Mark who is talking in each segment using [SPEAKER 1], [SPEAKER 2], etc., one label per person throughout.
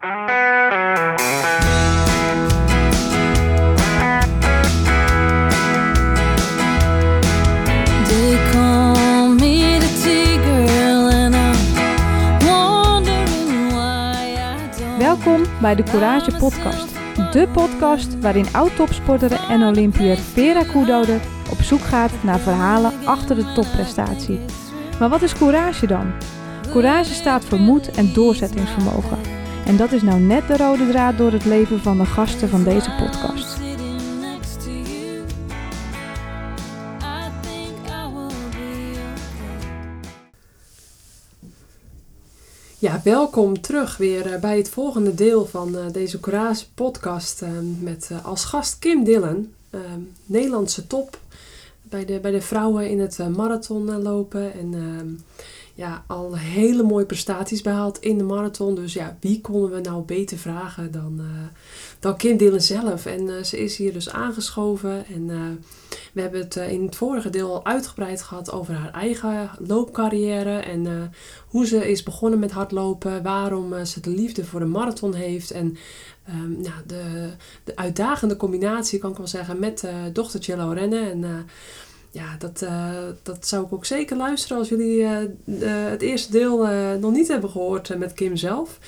[SPEAKER 1] Welkom bij de Courage Podcast. De podcast waarin oud-topsporter en Olympiër Vera Koedode op zoek gaat naar verhalen achter de topprestatie. Maar wat is courage dan? Courage staat voor moed en doorzettingsvermogen. En dat is nou net de rode draad door het leven van de gasten van deze podcast.
[SPEAKER 2] Ja, welkom terug weer eh, bij het volgende deel van eh, deze Courage podcast eh, met als gast Kim Dillen, Nederlandse top bij de, bij de vrouwen in het marathon lopen en ehm, ja, al hele mooie prestaties behaald in de marathon. Dus ja, wie konden we nou beter vragen dan, eh, dan Kim Dillen zelf? En eh, ze is hier dus aangeschoven en eh, we hebben het in het vorige deel al uitgebreid gehad over haar eigen loopcarrière en hoe ze is begonnen met hardlopen, waarom ze de liefde voor de marathon heeft en nou, de, de uitdagende combinatie, kan ik wel zeggen, met dochtertje Lorenne. En ja, dat, eh, dat zou ik ook zeker luisteren als jullie eh, het eerste deel eh, nog niet hebben gehoord eh, met Kim zelf.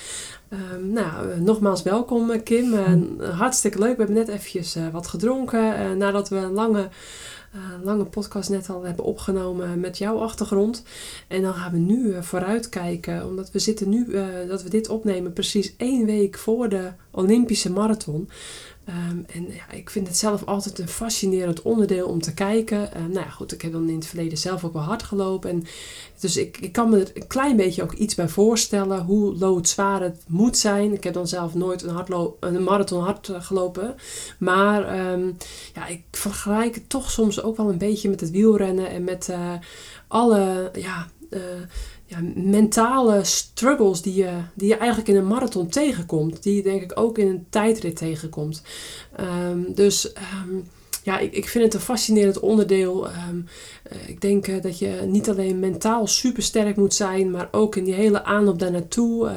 [SPEAKER 2] Ehm, nou, nogmaals welkom Kim. Hartstikke leuk. We hebben net eventjes wat gedronken nadat we een lange, lange podcast net al hebben opgenomen met jouw achtergrond. En dan gaan we nu vooruitkijken, omdat we zitten nu, dat we dit opnemen precies één week voor de Olympische Marathon. Ehm, en ik vind het zelf altijd een fascinerend onderdeel om te kijken. Ehm, nou ja, goed, ik heb dan in het verleden zelf ook wel hard gelopen. En dus ik, ik kan me er een klein beetje ook iets bij voorstellen hoe loodzwaar het moet zijn. Ik heb dan zelf nooit een, een marathon hard eh, gelopen. Maar ehm, ja, ik vergelijk het toch soms ook wel een beetje met het wielrennen en met eh, alle ja, eh, ja, mentale struggles die je, die je eigenlijk in een marathon tegenkomt. Die je denk ik ook in een tijdrit tegenkomt. Ehm, dus ehm, ja, ik, ik vind het een fascinerend onderdeel. Ehm, eh, ik denk eh, dat je niet alleen mentaal super sterk moet zijn, maar ook in die hele aanloop daar naartoe. eh,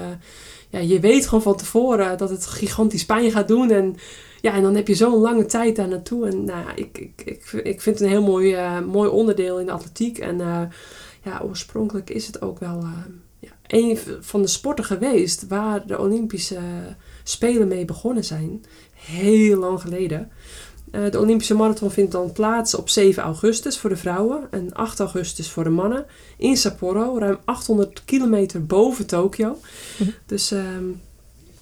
[SPEAKER 2] ja, je weet gewoon van tevoren dat het gigantisch pijn gaat doen. En, ja, en dan heb je zo'n lange tijd daar naartoe. En nou ik, ik, ik, ik vind het een heel mooi, mooi onderdeel in de atletiek. En ja, oorspronkelijk is het ook wel eh, ja, een van de sporten geweest waar de Olympische Spelen mee begonnen zijn. Heel lang geleden. Eh, de Olympische Marathon vindt dan plaats op 7 augustus voor de vrouwen en 8 augustus voor de mannen in Sapporo, ruim 800 kilometer boven Tokio.
[SPEAKER 1] Mhm.
[SPEAKER 2] Dus ehm,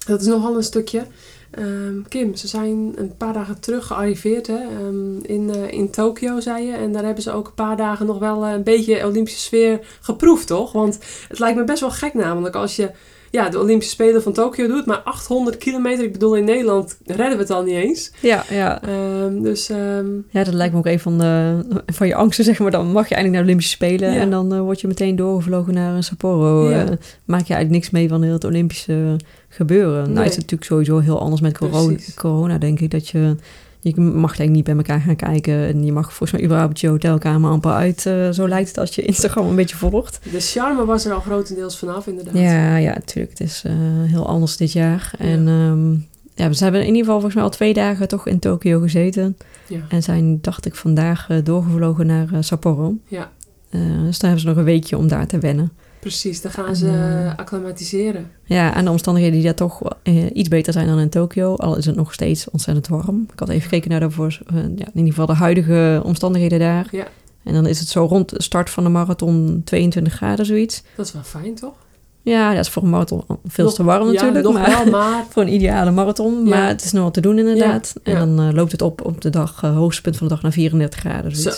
[SPEAKER 2] dat is nogal een stukje. Ehm, Kim, ze zijn een paar dagen terug gearriveerd hè, ehm, in, eh, in Tokio, zei je. En daar hebben ze ook een paar dagen nog wel eh, een beetje Olympische sfeer geproefd, toch? Want het lijkt me best wel gek namelijk als je ja, de Olympische Spelen van Tokio doet, maar 800 kilometer, ik bedoel in Nederland redden we het al niet eens.
[SPEAKER 1] Ja, ja.
[SPEAKER 2] Ehm, dus ehm,
[SPEAKER 3] Ja, dat lijkt me ook een van, de, van je angsten, zeg maar. Dan mag je eindelijk naar de Olympische Spelen
[SPEAKER 2] Ja.
[SPEAKER 3] en dan eh, word je meteen doorgevlogen naar eh, Sapporo.
[SPEAKER 2] Ja.
[SPEAKER 3] Eh, maak je eigenlijk niks mee van heel het Olympische gebeuren. Nou
[SPEAKER 2] Nee.
[SPEAKER 3] is het natuurlijk sowieso heel anders met corona, corona denk ik. Dat je, je mag eigenlijk niet bij elkaar gaan kijken. En je mag volgens mij überhaupt je hotelkamer amper uit. eh, zo lijkt het als je Instagram een beetje volgt.
[SPEAKER 2] de charme was er al grotendeels vanaf, inderdaad.
[SPEAKER 3] Ja, ja, natuurlijk. Het is eh, heel anders dit jaar. En ehm, ja, ze hebben in ieder geval volgens mij al twee dagen toch in Tokio gezeten.
[SPEAKER 2] Ja.
[SPEAKER 3] En zijn, dacht ik, vandaag eh, doorgevlogen naar Sapporo.
[SPEAKER 2] Ja.
[SPEAKER 3] Dus daar hebben ze nog een weekje om daar te wennen.
[SPEAKER 2] Precies, dan gaan ze
[SPEAKER 3] En,
[SPEAKER 2] uh, acclimatiseren.
[SPEAKER 3] Ja, en de omstandigheden die daar toch eh, iets beter zijn dan in Tokio. Al is het nog steeds ontzettend warm. Ik had even gekeken naar de, voor, eh, ja, in ieder geval de huidige omstandigheden daar.
[SPEAKER 2] Ja.
[SPEAKER 3] En dan is het zo rond de start van de marathon 22 graden zoiets.
[SPEAKER 2] Dat is wel fijn, toch?
[SPEAKER 3] Ja, dat is voor een marathon veel
[SPEAKER 2] Nog-
[SPEAKER 3] te warm natuurlijk.
[SPEAKER 2] Nog
[SPEAKER 3] maar,
[SPEAKER 2] wel, maar...
[SPEAKER 3] Voor een ideale marathon.
[SPEAKER 2] Ja.
[SPEAKER 3] Maar het is nog wel te doen inderdaad.
[SPEAKER 2] Ja,
[SPEAKER 3] En dan eh, loopt het op op de dag, eh, hoogste van de dag naar 34 graden.
[SPEAKER 2] Zo.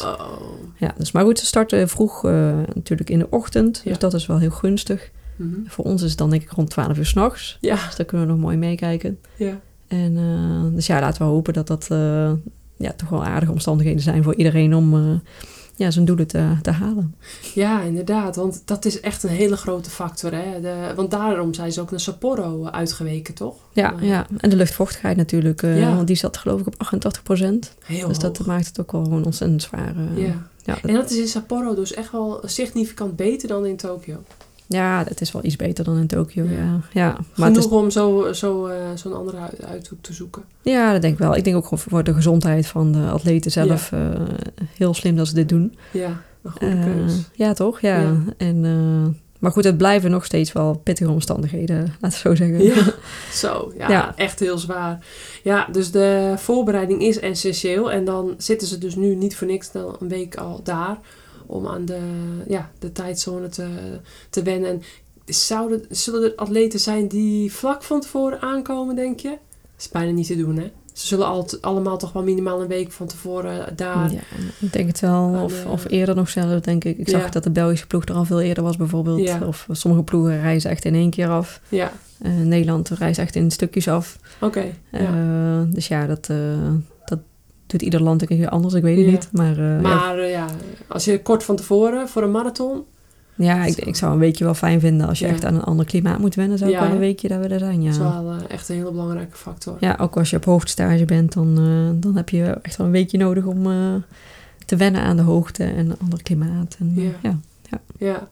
[SPEAKER 3] Ja, dus maar goed, ze starten vroeg eh, natuurlijk in de ochtend. Dus dat is wel heel gunstig.
[SPEAKER 2] Mhm.
[SPEAKER 3] Voor ons is het dan denk ik rond 12 uur s'nachts.
[SPEAKER 2] Ja,
[SPEAKER 3] Dus daar kunnen we nog mooi meekijken.
[SPEAKER 2] ja.
[SPEAKER 3] En dus ja, laten we hopen dat dat ja, toch wel aardige omstandigheden zijn voor iedereen om ja, zijn doelen te, te halen.
[SPEAKER 2] ja, inderdaad. Want dat is echt een hele grote factor. Hè? De, want daarom zijn ze ook naar Sapporo uitgeweken, toch?
[SPEAKER 3] Ja,
[SPEAKER 2] Eh,
[SPEAKER 3] ja. en de luchtvochtigheid natuurlijk. eh,
[SPEAKER 2] Ja.
[SPEAKER 3] Want die zat geloof ik op 88 procent. Dus dat maakt het ook wel gewoon ontzettend zwaar. eh,
[SPEAKER 2] Ja.
[SPEAKER 3] ja,
[SPEAKER 2] En dat is in Sapporo dus echt wel significant beter dan in Tokio.
[SPEAKER 3] Ja, dat is wel iets beter dan in Tokio,
[SPEAKER 2] Ja.
[SPEAKER 3] ja. ja. Maar het
[SPEAKER 2] Genoeg
[SPEAKER 3] is,
[SPEAKER 2] om zo, zo, eh, zo'n andere uit- uithoek te zoeken.
[SPEAKER 3] ja, dat denk ik wel. Ik denk ook voor de gezondheid van de atleten zelf eh, heel slim dat ze dit doen.
[SPEAKER 2] Ja, een goede
[SPEAKER 3] Eh,
[SPEAKER 2] keus.
[SPEAKER 3] ja, toch? Ja.
[SPEAKER 2] Ja.
[SPEAKER 3] En, maar goed, het blijven nog steeds wel pittige omstandigheden, laten we zo zeggen.
[SPEAKER 2] Ja, zo. Ja,
[SPEAKER 3] Ja.
[SPEAKER 2] echt heel zwaar. Ja, dus de voorbereiding is essentieel. En dan zitten ze dus nu niet voor niks dan een week al daar. Om aan de, ja, de tijdzone te, te wennen. En zouden, zullen er atleten zijn die vlak van tevoren aankomen, denk je? Dat is bijna niet te doen, hè? Ze zullen al, allemaal toch wel minimaal een week van tevoren daar...
[SPEAKER 3] Ja, ik denk het wel. Of, of eerder nog zelf, denk ik. Ik
[SPEAKER 2] Ja.
[SPEAKER 3] zag dat de Belgische ploeg er al veel eerder was, bijvoorbeeld.
[SPEAKER 2] Ja.
[SPEAKER 3] Of sommige ploegen reizen echt in één keer af.
[SPEAKER 2] Ja,
[SPEAKER 3] Eh, Nederland reist echt in stukjes af.
[SPEAKER 2] oké.
[SPEAKER 3] Eh, dus ja, dat, eh, dat doet ieder land een keer anders. Ik weet het
[SPEAKER 2] Ja.
[SPEAKER 3] niet. Maar, eh, ja,
[SPEAKER 2] Maar eh, ja, als je kort van tevoren voor een marathon...
[SPEAKER 3] ja, ik, ik zou een weekje wel fijn vinden. Als je echt aan een ander klimaat moet wennen, zou ik
[SPEAKER 2] Ja,
[SPEAKER 3] wel een weekje daar willen zijn.
[SPEAKER 2] is
[SPEAKER 3] Ja.
[SPEAKER 2] wel eh, echt een hele belangrijke factor.
[SPEAKER 3] ja, ook als je op hoogtestage bent, dan, dan heb je echt wel een weekje nodig om te wennen aan de hoogte en een ander klimaat. En,
[SPEAKER 2] Ja.
[SPEAKER 3] ja.
[SPEAKER 2] Ja,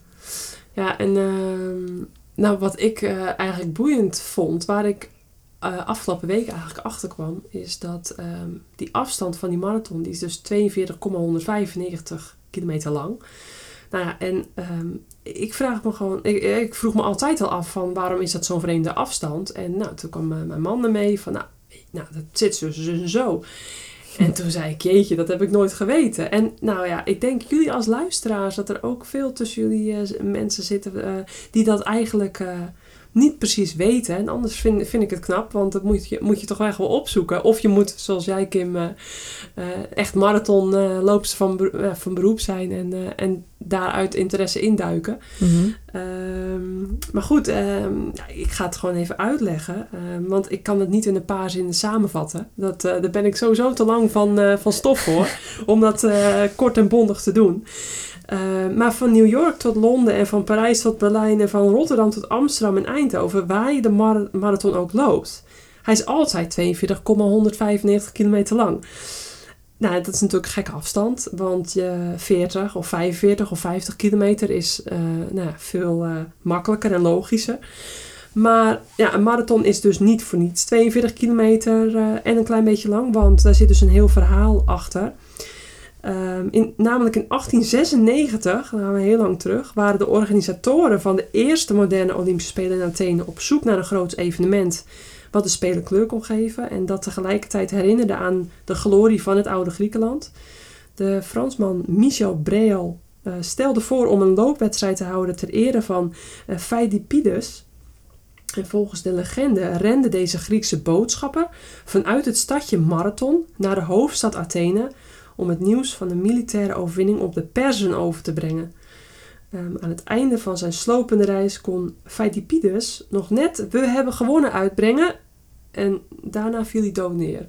[SPEAKER 2] ja en ehm, nou, wat ik eigenlijk boeiend vond, waar ik eh, afgelopen week eigenlijk achter kwam, is dat ehm, die afstand van die marathon, die is dus 42,195 kilometer lang. Nou ja, en ehm, ik vraag me gewoon, ik, ik vroeg me altijd al af van waarom is dat zo'n vreemde afstand? En nou, toen kwam eh, mijn man ermee van, nou, nou dat zit zo, zo en zo. En toen zei ik, jeetje, dat heb ik nooit geweten. En nou ja, ik denk jullie als luisteraars dat er ook veel tussen jullie eh, mensen zitten die dat eigenlijk niet precies weten. En anders vind, vind ik het knap, want dat moet je, moet je toch echt wel opzoeken. Of je moet, zoals jij Kim, eh, eh, echt marathonloopster van, eh, van beroep zijn en, en daaruit interesse induiken. Ehm, maar goed, ehm, ik ga het gewoon even uitleggen. ehm, want ik kan het niet in een paar zinnen samenvatten. Dat, daar ben ik sowieso te lang van, van stof voor. om dat kort en bondig te doen. Ehm, maar van New York tot Londen en van Parijs tot Berlijn en van Rotterdam tot Amsterdam en Eindhoven, waar je de mar- marathon ook loopt. Hij is altijd 42,195 kilometer lang. Nou, dat is natuurlijk een gekke afstand, want je 40 of 45 of 50 kilometer is eh, nou, veel eh, makkelijker en logischer. Maar ja, een marathon is dus niet voor niets 42 kilometer eh, en een klein beetje lang, want daar zit dus een heel verhaal achter. Ehm, in, namelijk in 1896, dan gaan we heel lang terug, waren de organisatoren van de eerste moderne Olympische Spelen in Athene op zoek naar een groot evenement wat de Spelen kleur kon geven en dat tegelijkertijd herinnerde aan de glorie van het oude Griekenland. De Fransman Michel Breel eh, stelde voor om een loopwedstrijd te houden ter ere van Pheidippides. En volgens de legende rende deze Griekse boodschapper vanuit het stadje Marathon naar de hoofdstad Athene om het nieuws van de militaire overwinning op de Perzen over te brengen. Ehm, aan het einde van zijn slopende reis kon Pheidippides nog net we hebben gewonnen uitbrengen en daarna viel hij dood neer.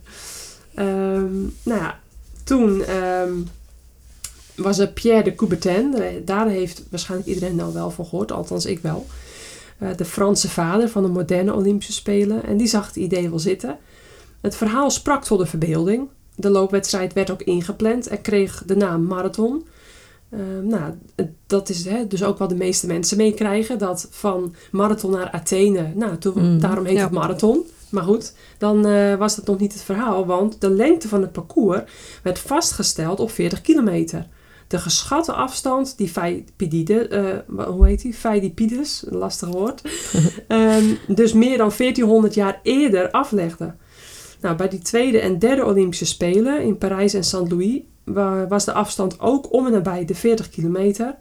[SPEAKER 2] Ehm, nou ja, toen ehm, was er Pierre de Coubertin. Daar heeft waarschijnlijk iedereen nou wel van gehoord, althans ik wel. Eh, de Franse vader van de moderne Olympische Spelen. En die zag het idee wel zitten. Het verhaal sprak tot de verbeelding. De loopwedstrijd werd ook ingepland en kreeg de naam marathon. Ehm, nou, dat is hè, dus ook wat de meeste mensen meekrijgen. Dat van marathon naar Athene, nou, toen,
[SPEAKER 3] Mm,
[SPEAKER 2] daarom heet
[SPEAKER 3] ja.
[SPEAKER 2] het marathon. Maar goed, dan eh, was dat nog niet het verhaal. Want de lengte van het parcours werd vastgesteld op 40 kilometer. De geschatte afstand die Pheidippides, eh, hoe heet die? Pheidippides, een lastig woord. ehm, dus meer dan 1400 jaar eerder aflegde. Nou, bij die tweede en derde Olympische Spelen in Parijs en St. Louis wa- was de afstand ook om en nabij de 40 kilometer.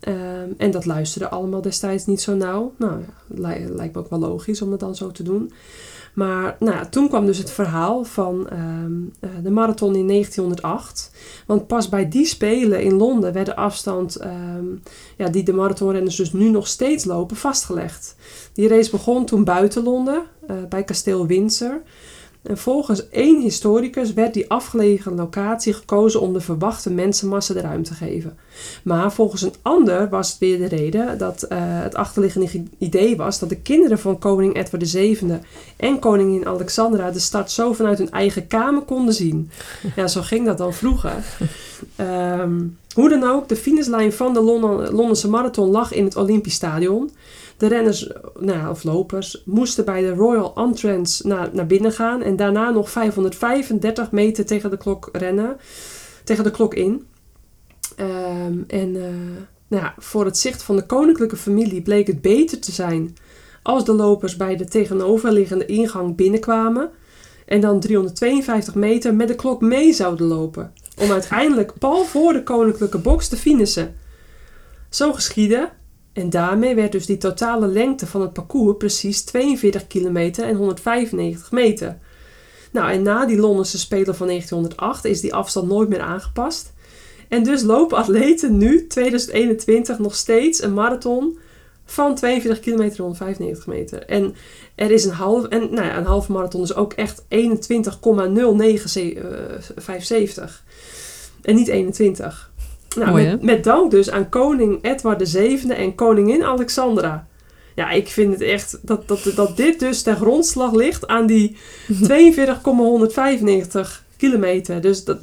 [SPEAKER 2] Ehm, en dat luisterde allemaal destijds niet zo nauw. Nou, ja, li- lijkt me ook wel logisch om dat dan zo te doen. Maar nou toen kwam dus het verhaal van ehm, eh, de marathon in 1908. Want pas bij die spelen in Londen werd de afstand ehm, ja, die de marathonrenners dus nu nog steeds lopen vastgelegd. Die race begon toen buiten Londen, eh, bij kasteel Windsor. En volgens één historicus werd die afgelegen locatie gekozen om de verwachte mensenmassa de ruimte te geven. Maar volgens een ander was het weer de reden dat eh, het achterliggende ge- idee was dat de kinderen van koning Edward VII en koningin Alexandra de stad zo vanuit hun eigen kamer konden zien. Ja, zo ging dat dan vroeger. Ehm, hoe dan ook, de finishlijn van de Lon- Londense marathon lag in het Olympisch Stadion. De renners, nou of lopers, moesten bij de Royal Entrance naar, naar binnen gaan en daarna nog 535 meter tegen de klok rennen, tegen de klok in. Ehm, en eh, nou ja, voor het zicht van de koninklijke familie bleek het beter te zijn als de lopers bij de tegenoverliggende ingang binnenkwamen en dan 352 meter met de klok mee zouden lopen, om uiteindelijk pal voor de koninklijke box te finishen. Zo geschiedde en daarmee werd dus die totale lengte van het parcours precies 42 kilometer en 195 meter. Nou, en na die Londense Spelen van 1908 is die afstand nooit meer aangepast. En dus lopen atleten nu, 2021, nog steeds een marathon van 42 kilometer en 195 meter. En er is een half, en nou ja, een halve marathon is ook echt 21,0975. En niet 21. Nou,
[SPEAKER 3] Mooi,
[SPEAKER 2] met, met dank dus aan koning Edward VII en koningin Alexandra. Ja, ik vind het echt dat, dat, dat dit dus ten grondslag ligt aan die 42,195 kilometer. Dus dat,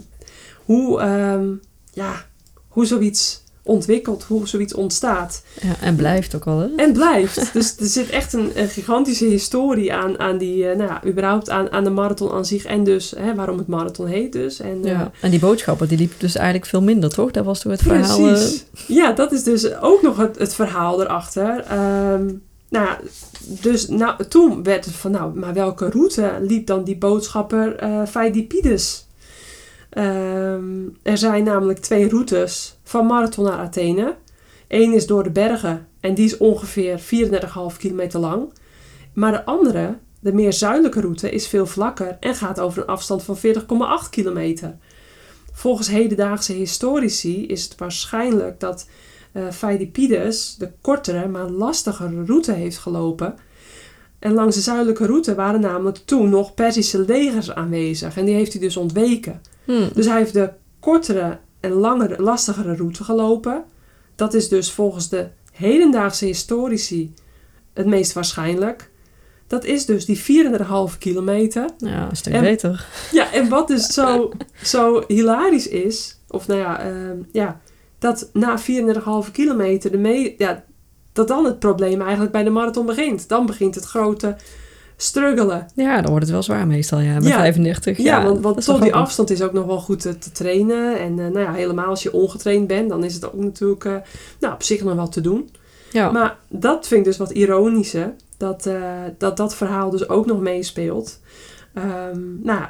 [SPEAKER 2] hoe, ehm, ja, hoe zoiets ontwikkelt, hoe zoiets ontstaat.
[SPEAKER 3] Ja, en blijft ook al, hè?
[SPEAKER 2] En blijft. Dus er zit echt een, een gigantische historie aan, aan die, eh, nou ja, überhaupt aan, aan de marathon aan zich. En dus hè, waarom het marathon heet dus. En, eh,
[SPEAKER 3] Ja. En die boodschappen, die liep dus eigenlijk veel minder, toch? Dat was toch het verhaal... eh,
[SPEAKER 2] Precies. Ja, dat is dus ook nog het, het verhaal erachter. Ehm, nou ja, dus nou, toen werd het van, nou, maar welke route liep dan die boodschapper eh Pheidippides? Ehm, er zijn namelijk twee routes van Marathon naar Athene. Eén is door de bergen en die is ongeveer 34,5 kilometer lang. Maar de andere, de meer zuidelijke route, is veel vlakker en gaat over een afstand van 40,8 kilometer. Volgens hedendaagse historici is het waarschijnlijk dat Pheidippides de kortere, maar lastigere route heeft gelopen. En langs de zuidelijke route waren namelijk toen nog Perzische legers aanwezig. En die heeft hij dus ontweken.
[SPEAKER 3] Hm,
[SPEAKER 2] Dus hij heeft de kortere en langere, lastigere route gelopen. Dat is dus volgens de hedendaagse historici het meest waarschijnlijk. Dat is dus die 4,5 kilometer.
[SPEAKER 3] ja, een stuk
[SPEAKER 2] En-
[SPEAKER 3] beter.
[SPEAKER 2] Ja, en wat dus zo, zo hilarisch is, of nou ja, ehm, ja dat na 4,5 kilometer, de me ja, dat dan het probleem eigenlijk bij de marathon begint. Dan begint het grote struggelen.
[SPEAKER 3] Ja, dan wordt het wel zwaar meestal, ja. Met
[SPEAKER 2] Ja.
[SPEAKER 3] 35.
[SPEAKER 2] Ja, want,
[SPEAKER 3] dat
[SPEAKER 2] want
[SPEAKER 3] wel
[SPEAKER 2] tot die afstand is ook nog wel goed te, te trainen. En eh, nou ja, helemaal als je ongetraind bent, dan is het ook natuurlijk eh, nou, op zich nog wel te doen.
[SPEAKER 3] Ja.
[SPEAKER 2] Maar dat vind ik dus wat ironische. Dat eh, dat, dat verhaal dus ook nog meespeelt. Ehm, nou, ja,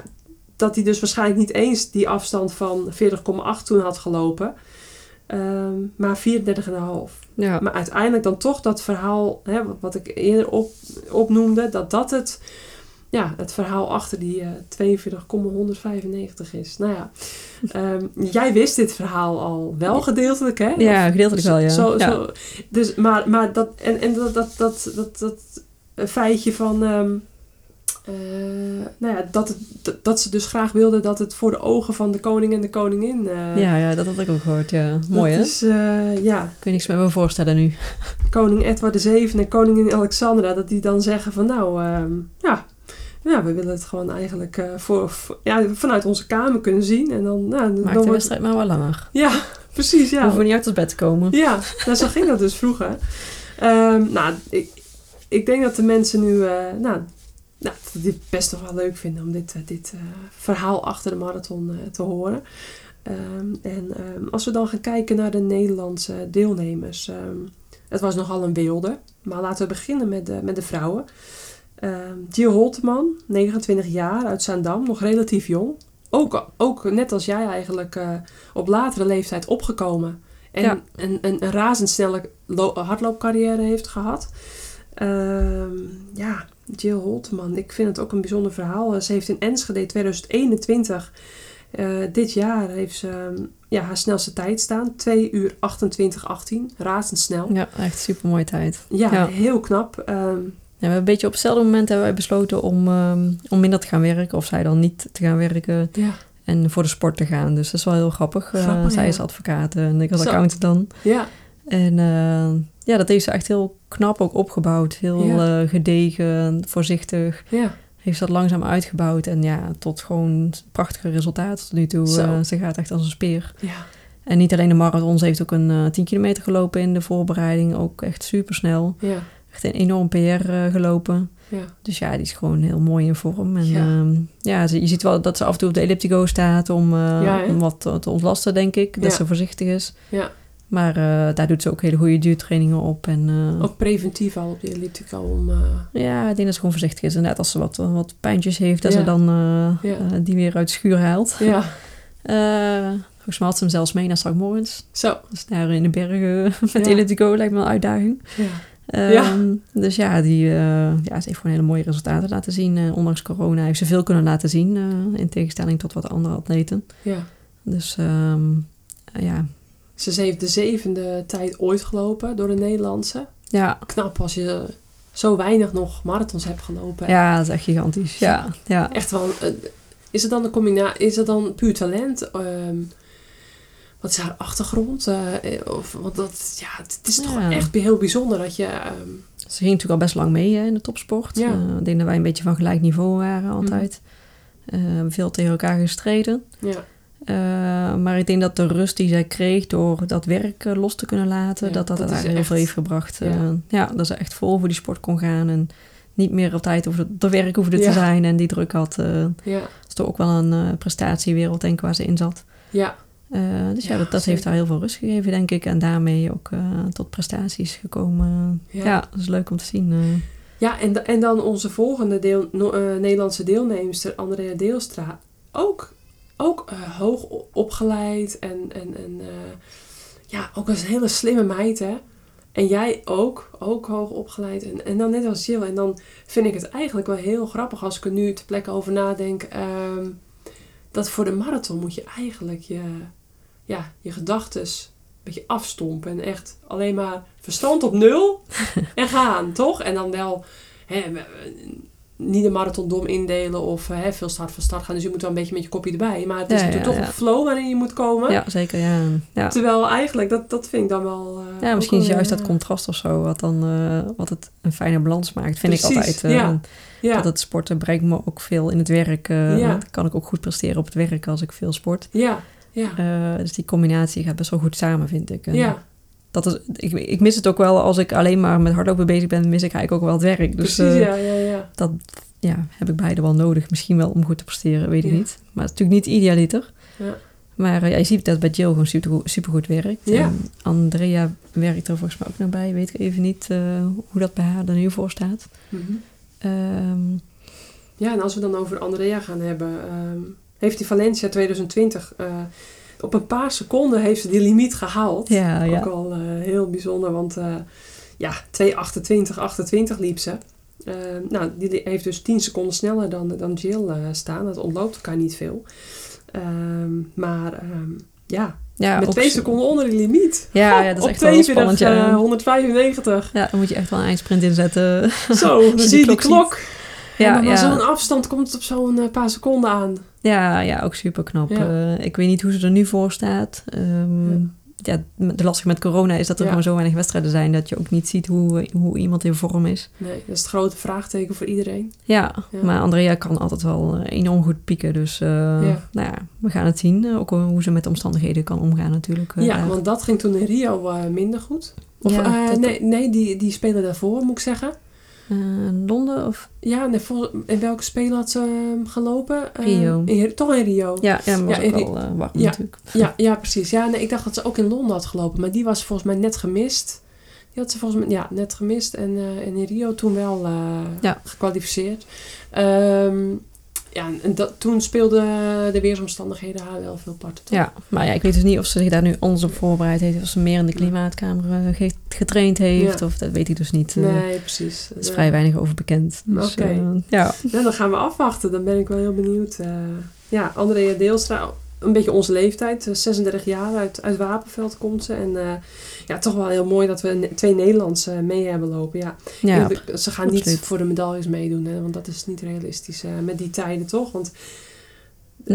[SPEAKER 2] dat hij dus waarschijnlijk niet eens die afstand van 40,8 toen had gelopen. Ehm, maar 34,5.
[SPEAKER 3] Ja.
[SPEAKER 2] Maar uiteindelijk dan toch dat verhaal, hè, wat- wat ik eerder op, opnoemde, dat dat het, ja, het verhaal achter die eh 42,195 is. Nou ja, ehm, jij wist dit verhaal al wel gedeeltelijk, hè?
[SPEAKER 3] Ja, gedeeltelijk wel, ja.
[SPEAKER 2] Zo,
[SPEAKER 3] Ja.
[SPEAKER 2] zo, dus, maar, maar dat, en, en dat, dat, dat, dat, dat eh, feitje van, ehm, eh, nou ja, dat, het, dat, ze dus graag wilden dat het voor de ogen van de koning en de koningin. eh,
[SPEAKER 3] ja, ja, dat had ik ook gehoord, ja. Mooi, hè?
[SPEAKER 2] Is, eh, ja,
[SPEAKER 3] Kun je niks meer me voorstellen nu.
[SPEAKER 2] koning Edward VII en koningin Alexandra, dat die dan zeggen van nou, ehm, ja, ja, we willen het gewoon eigenlijk voor, ja, vanuit onze kamer kunnen zien. En dan, nou, dan
[SPEAKER 3] Maak de
[SPEAKER 2] wordt-
[SPEAKER 3] wedstrijd maar wel langer.
[SPEAKER 2] Ja, precies, ja.
[SPEAKER 3] Hoeven we niet uit ons bed te komen.
[SPEAKER 2] Ja, nou, zo ging dat dus vroeger. Ehm, nou, ik, ik denk dat de mensen nu, nou, nou, dat dit best nog wel leuk vinden om dit, eh, dit eh, verhaal achter de marathon eh, te horen. Ehm, en ehm, als we dan gaan kijken naar de Nederlandse deelnemers. ehm, het was nogal een wilde, maar laten we beginnen met de, met de vrouwen. Gio Holteman, 29 jaar, uit Zaandam, nog relatief jong. Ook, ook net als jij eigenlijk op latere leeftijd opgekomen. En
[SPEAKER 3] Ja.
[SPEAKER 2] een, een, een razendsnelle lo- hardloopcarrière heeft gehad. Ja, Jill Holteman, ik vind het ook een bijzonder verhaal. Eh, Ze heeft in Enschede 2021, eh, dit jaar, heeft ze ehm, ja, haar snelste tijd staan. 2 uur 28, 18. Razendsnel.
[SPEAKER 3] Ja, echt super mooie tijd.
[SPEAKER 2] Ja,
[SPEAKER 3] Ja.
[SPEAKER 2] heel knap.
[SPEAKER 3] We hebben een beetje op hetzelfde moment hebben wij besloten om, ehm, om minder te gaan werken. Of zij dan niet te gaan werken
[SPEAKER 2] Ja,
[SPEAKER 3] en voor de sport te gaan. Dus dat is wel heel grappig. Eh, zij
[SPEAKER 2] ja.
[SPEAKER 3] is advocaat en ik als accountant dan.
[SPEAKER 2] ja,
[SPEAKER 3] En eh, ja, dat heeft ze echt heel knap ook opgebouwd. Heel
[SPEAKER 2] Ja.
[SPEAKER 3] eh, gedegen, voorzichtig.
[SPEAKER 2] ja.
[SPEAKER 3] Heeft ze dat langzaam uitgebouwd. En ja, tot gewoon prachtige resultaten tot nu toe. Eh, ze gaat echt als een speer.
[SPEAKER 2] ja.
[SPEAKER 3] En niet alleen de marathon, ze heeft ook een eh 10 kilometer gelopen in de voorbereiding. Ook echt super snel.
[SPEAKER 2] ja.
[SPEAKER 3] Echt een enorm PR gelopen.
[SPEAKER 2] Ja,
[SPEAKER 3] Dus ja, die is gewoon heel mooi in vorm. En
[SPEAKER 2] Ja.
[SPEAKER 3] ja, ja ze- je ziet wel dat ze af en toe op de elliptico staat om,
[SPEAKER 2] Ja,
[SPEAKER 3] om wat te, te ontlasten, denk ik. Dat ze voorzichtig is.
[SPEAKER 2] ja.
[SPEAKER 3] Maar eh, daar doet ze ook hele goede duurtrainingen op. En eh,
[SPEAKER 2] Ook preventief al op de elliptica om... eh,
[SPEAKER 3] ja, ik denk dat ze gewoon voorzichtig is. Inderdaad, als ze wat, wat pijntjes heeft, dat
[SPEAKER 2] Ja.
[SPEAKER 3] ze dan
[SPEAKER 2] Ja.
[SPEAKER 3] die weer uit de schuur haalt.
[SPEAKER 2] ja,
[SPEAKER 3] volgens mij had ze hem zelfs mee naar Straks
[SPEAKER 2] zo.
[SPEAKER 3] Dus daar in de bergen met
[SPEAKER 2] Ja.
[SPEAKER 3] de elliptico lijkt me een uitdaging.
[SPEAKER 2] Ja, Ja.
[SPEAKER 3] Dus ja, die, ja, ze heeft gewoon hele mooie resultaten laten zien. Ondanks corona heeft ze veel kunnen laten zien. in tegenstelling tot wat andere atleten.
[SPEAKER 2] ja.
[SPEAKER 3] Dus eh, ja.
[SPEAKER 2] Ze heeft de zevende tijd ooit gelopen door de Nederlandse.
[SPEAKER 3] Ja,
[SPEAKER 2] Knap als je zo weinig nog marathons hebt gelopen.
[SPEAKER 3] ja, dat is echt gigantisch. Ja, ja.
[SPEAKER 2] Echt wel... eh, is het dan combinatie... Is het dan puur talent? Ehm, wat is haar achtergrond? Eh, of, want dat, ja, het, is toch
[SPEAKER 3] Ja.
[SPEAKER 2] echt heel bijzonder dat je... ehm,
[SPEAKER 3] Ze ging natuurlijk al best lang mee hè, in de topsport.
[SPEAKER 2] Ja.
[SPEAKER 3] Eh, ik denk dat wij een beetje van gelijk niveau waren altijd. Eh, veel tegen elkaar gestreden.
[SPEAKER 2] ja,
[SPEAKER 3] Eh, maar ik denk dat de rust die zij kreeg door dat werk eh, los te kunnen laten,
[SPEAKER 2] Ja,
[SPEAKER 3] dat dat,
[SPEAKER 2] dat
[SPEAKER 3] heel veel heeft gebracht.
[SPEAKER 2] Ja.
[SPEAKER 3] Ja. ja, dat ze echt vol voor die sport kon gaan en niet meer op tijd over de werk hoefde
[SPEAKER 2] Ja.
[SPEAKER 3] te zijn en die druk had. eh
[SPEAKER 2] ja,
[SPEAKER 3] dat is toch ook wel een eh, prestatiewereld, denk ik, waar ze in zat.
[SPEAKER 2] ja,
[SPEAKER 3] Eh, dus ja, dat, dat heeft haar heel veel rust gegeven, denk ik. En daarmee ook eh, tot prestaties gekomen.
[SPEAKER 2] Ja.
[SPEAKER 3] Dat is leuk om te zien. eh.
[SPEAKER 2] Ja, en, en dan onze volgende deel, eh, Nederlandse deelnemster, Andrea Deelstra. Ook, ook eh, hoog opgeleid en, en, en eh, ja, ook als een hele slimme meid, hè. En jij ook, ook hoog opgeleid. En, en dan net als Jill. En dan vind ik het eigenlijk wel heel grappig als ik er nu ter plekke over nadenk. ehm, dat voor de marathon moet je eigenlijk je, ja, je gedachtes een beetje afstompen. En echt alleen maar verstand op nul en gaan, toch? En dan wel hè, niet de marathon dom indelen of hè, veel start van start gaan. Dus je moet wel een beetje met je kopje erbij. Maar het is
[SPEAKER 3] Ja,
[SPEAKER 2] natuurlijk
[SPEAKER 3] ja,
[SPEAKER 2] toch een flow waarin je moet komen.
[SPEAKER 3] ja, zeker. Ja.
[SPEAKER 2] Terwijl eigenlijk, dat, dat vind ik dan wel... eh,
[SPEAKER 3] ja misschien is juist
[SPEAKER 2] eh,
[SPEAKER 3] dat contrast of zo, wat, dan, eh, wat het een fijne balans maakt, vind ik altijd. eh,
[SPEAKER 2] ja.
[SPEAKER 3] Dat het sporten brengt me ook veel in het werk. eh. Dan kan ik ook goed presteren op het werk als ik veel sport.
[SPEAKER 2] ja, ja,
[SPEAKER 3] Eh, dus die combinatie gaat best wel goed samen, vind ik. En
[SPEAKER 2] ja,
[SPEAKER 3] dat is, ik, ik mis het ook wel als ik alleen maar met hardlopen bezig ben, mis ik eigenlijk ook wel het werk. Dus
[SPEAKER 2] precies,
[SPEAKER 3] eh,
[SPEAKER 2] ja, ja, ja.
[SPEAKER 3] dat ja, heb ik beide wel nodig. Misschien wel om goed te presteren, weet ik
[SPEAKER 2] Ja.
[SPEAKER 3] niet. Maar het is natuurlijk niet idealiter.
[SPEAKER 2] Ja.
[SPEAKER 3] Maar eh, ja, je ziet dat bij Jill gewoon super, supergoed werkt.
[SPEAKER 2] Ja.
[SPEAKER 3] En Andrea werkt er volgens mij ook nog bij. Weet ik even niet eh, hoe dat bij haar er nu voor staat.
[SPEAKER 2] Mhm.
[SPEAKER 3] Ehm,
[SPEAKER 2] Ja, en als we dan over Andrea gaan hebben, ehm, heeft die Valencia 2020 eh, op een paar seconden heeft ze die limiet gehaald.
[SPEAKER 3] ja,
[SPEAKER 2] Ook
[SPEAKER 3] ja.
[SPEAKER 2] al eh, heel bijzonder, want eh ja, 2.28, 28 liep ze. Eh, nou, die heeft dus 10 seconden sneller dan, dan Jill staan. Dat ontloopt elkaar niet veel. Ehm, maar ehm, ja,
[SPEAKER 3] ja
[SPEAKER 2] met twee seconden onder die limiet.
[SPEAKER 3] Ja, ja, dat is
[SPEAKER 2] Op
[SPEAKER 3] echt wel
[SPEAKER 2] 42,
[SPEAKER 3] spannend. Ja.
[SPEAKER 2] eh, 195.
[SPEAKER 3] ja, dan moet je echt wel een eindsprint inzetten.
[SPEAKER 2] Zo, dan
[SPEAKER 3] die
[SPEAKER 2] zie je die
[SPEAKER 3] klok
[SPEAKER 2] klok.
[SPEAKER 3] Ja, ja.
[SPEAKER 2] zo'n afstand komt het op zo'n eh, paar seconden aan.
[SPEAKER 3] Ja, ja, ook super knap.
[SPEAKER 2] Ja.
[SPEAKER 3] ik weet niet hoe ze er nu voor staat. Ehm, ja. de lastige met corona is dat er
[SPEAKER 2] Ja.
[SPEAKER 3] gewoon zo weinig wedstrijden zijn dat je ook niet ziet hoe, hoe iemand in vorm is.
[SPEAKER 2] Nee, dat is het grote vraagteken voor iedereen.
[SPEAKER 3] Ja,
[SPEAKER 2] Ja.
[SPEAKER 3] maar Andrea kan altijd wel eh, enorm goed pieken. Dus eh,
[SPEAKER 2] Ja.
[SPEAKER 3] nou ja, we gaan het zien. Eh, Ook hoe ze met de omstandigheden kan omgaan natuurlijk. eh,
[SPEAKER 2] ja,
[SPEAKER 3] daar.
[SPEAKER 2] want dat ging toen in Rio eh, minder goed. Of eh, nee, nee die, die spelen daarvoor, moet ik zeggen.
[SPEAKER 3] Eh, Londen of...
[SPEAKER 2] Ja, nee, vol- in welke spelen had ze eh, gelopen? Eh,
[SPEAKER 3] Rio.
[SPEAKER 2] in- toch in Rio.
[SPEAKER 3] Ja, ja was
[SPEAKER 2] in-
[SPEAKER 3] wel eh, warm
[SPEAKER 2] ja.
[SPEAKER 3] natuurlijk.
[SPEAKER 2] Ja, ja, precies. Ja, nee, ik dacht dat ze ook in Londen had gelopen. Maar die was volgens mij net gemist. Die had ze volgens mij ja, net gemist. En, eh, en in Rio toen wel
[SPEAKER 3] Ja.
[SPEAKER 2] gekwalificeerd. Ehm, ja, en dat, toen speelden de weersomstandigheden haar wel veel parten. toch?
[SPEAKER 3] Ja, maar ja, ik weet dus niet of ze zich daar nu anders op voorbereid heeft. Of ze meer in de klimaatkamer eh, ge- getraind heeft.
[SPEAKER 2] Ja.
[SPEAKER 3] Of dat weet ik dus niet. Eh,
[SPEAKER 2] Nee, precies.
[SPEAKER 3] Er is vrij weinig over bekend. Dus,
[SPEAKER 2] Oké.
[SPEAKER 3] eh, ja.
[SPEAKER 2] Nou, dan gaan we afwachten. Dan ben ik wel heel benieuwd. ja, Andrea Deelstra een beetje onze leeftijd. eh, 36 jaar uit, uit Wapenveld komt ze. En eh, ja, toch wel heel mooi dat we twee Nederlandse mee hebben lopen. Ja, ze gaan niet voor de medailles meedoen, hè, want dat is niet realistisch eh, met die tijden, toch? Want,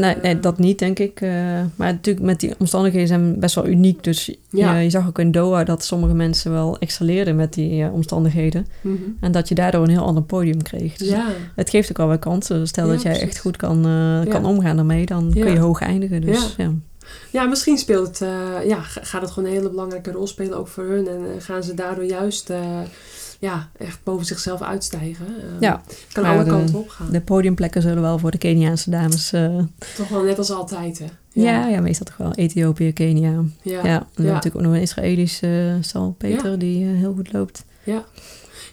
[SPEAKER 3] Nee, nee, dat niet, denk ik. Eh, maar natuurlijk, met die omstandigheden zijn best wel uniek. Dus
[SPEAKER 2] Ja.
[SPEAKER 3] je, je zag ook in Doha dat sommige mensen wel excelleerden met die eh, omstandigheden.
[SPEAKER 2] mhm.
[SPEAKER 3] En dat je daardoor een heel ander podium kreeg. Dus
[SPEAKER 2] Ja,
[SPEAKER 3] het geeft ook wel weer kansen. Stel
[SPEAKER 2] Ja,
[SPEAKER 3] dat jij
[SPEAKER 2] precies.
[SPEAKER 3] echt goed kan, eh, kan omgaan daarmee, dan kun je hoog eindigen. Dus ja.
[SPEAKER 2] ja misschien speelt het, ja, ga- gaat het gewoon een hele belangrijke rol spelen, ook voor hun. En gaan ze daardoor juist ja, echt boven zichzelf uitstijgen. Eh,
[SPEAKER 3] Ja,
[SPEAKER 2] kan alle kanten op gaan.
[SPEAKER 3] de podiumplekken zullen wel voor de Keniaanse dames... eh,
[SPEAKER 2] Toch wel net als altijd, hè?
[SPEAKER 3] ja. Ja, meestal toch wel Ethiopië, Kenia. Ja,
[SPEAKER 2] ja.
[SPEAKER 3] en
[SPEAKER 2] Ja.
[SPEAKER 3] natuurlijk ook nog een Israëlisch uh, Sal Peter die eh, heel goed loopt.
[SPEAKER 2] Ja,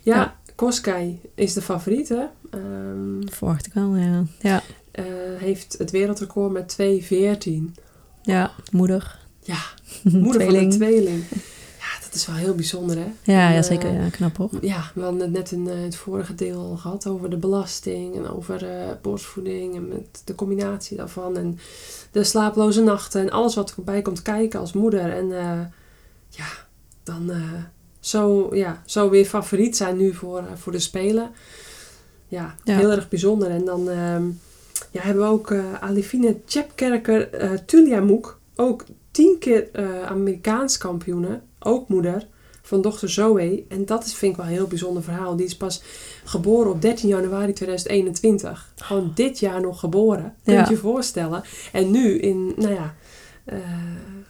[SPEAKER 3] Ja.
[SPEAKER 2] Koskai is de favoriet, hè? Ehm,
[SPEAKER 3] Verwacht ik wel, ja. Ja,
[SPEAKER 2] eh, heeft het wereldrecord met 2.14.
[SPEAKER 3] ja moeder.
[SPEAKER 2] Ja, moeder
[SPEAKER 3] Tweeling.
[SPEAKER 2] van een tweeling. Dat is wel heel bijzonder, hè?
[SPEAKER 3] Ja,
[SPEAKER 2] En,
[SPEAKER 3] ja,
[SPEAKER 2] eh,
[SPEAKER 3] zeker. Ja, knap hoor.
[SPEAKER 2] Ja, we hadden het net in eh, het vorige deel al gehad over de belasting en over eh, borstvoeding en met de combinatie daarvan en de slaaploze nachten en alles wat erbij komt kijken als moeder. En eh, ja, dan eh, zo, ja, zo weer favoriet zijn nu voor, eh, voor de Spelen. Ja,
[SPEAKER 3] Ja.
[SPEAKER 2] heel erg bijzonder. En dan ehm, ja, hebben we ook eh Alifine Tjepkerker eh Tuliamuk, ook tien keer eh, Amerikaans kampioene, ook moeder van dochter Zoe. En dat is, vind ik wel een heel bijzonder verhaal. Die is pas geboren op 13 januari 2021. Gewoon dit jaar nog geboren. Kun je
[SPEAKER 3] Ja.
[SPEAKER 2] je voorstellen. En nu in, nou ja, eh,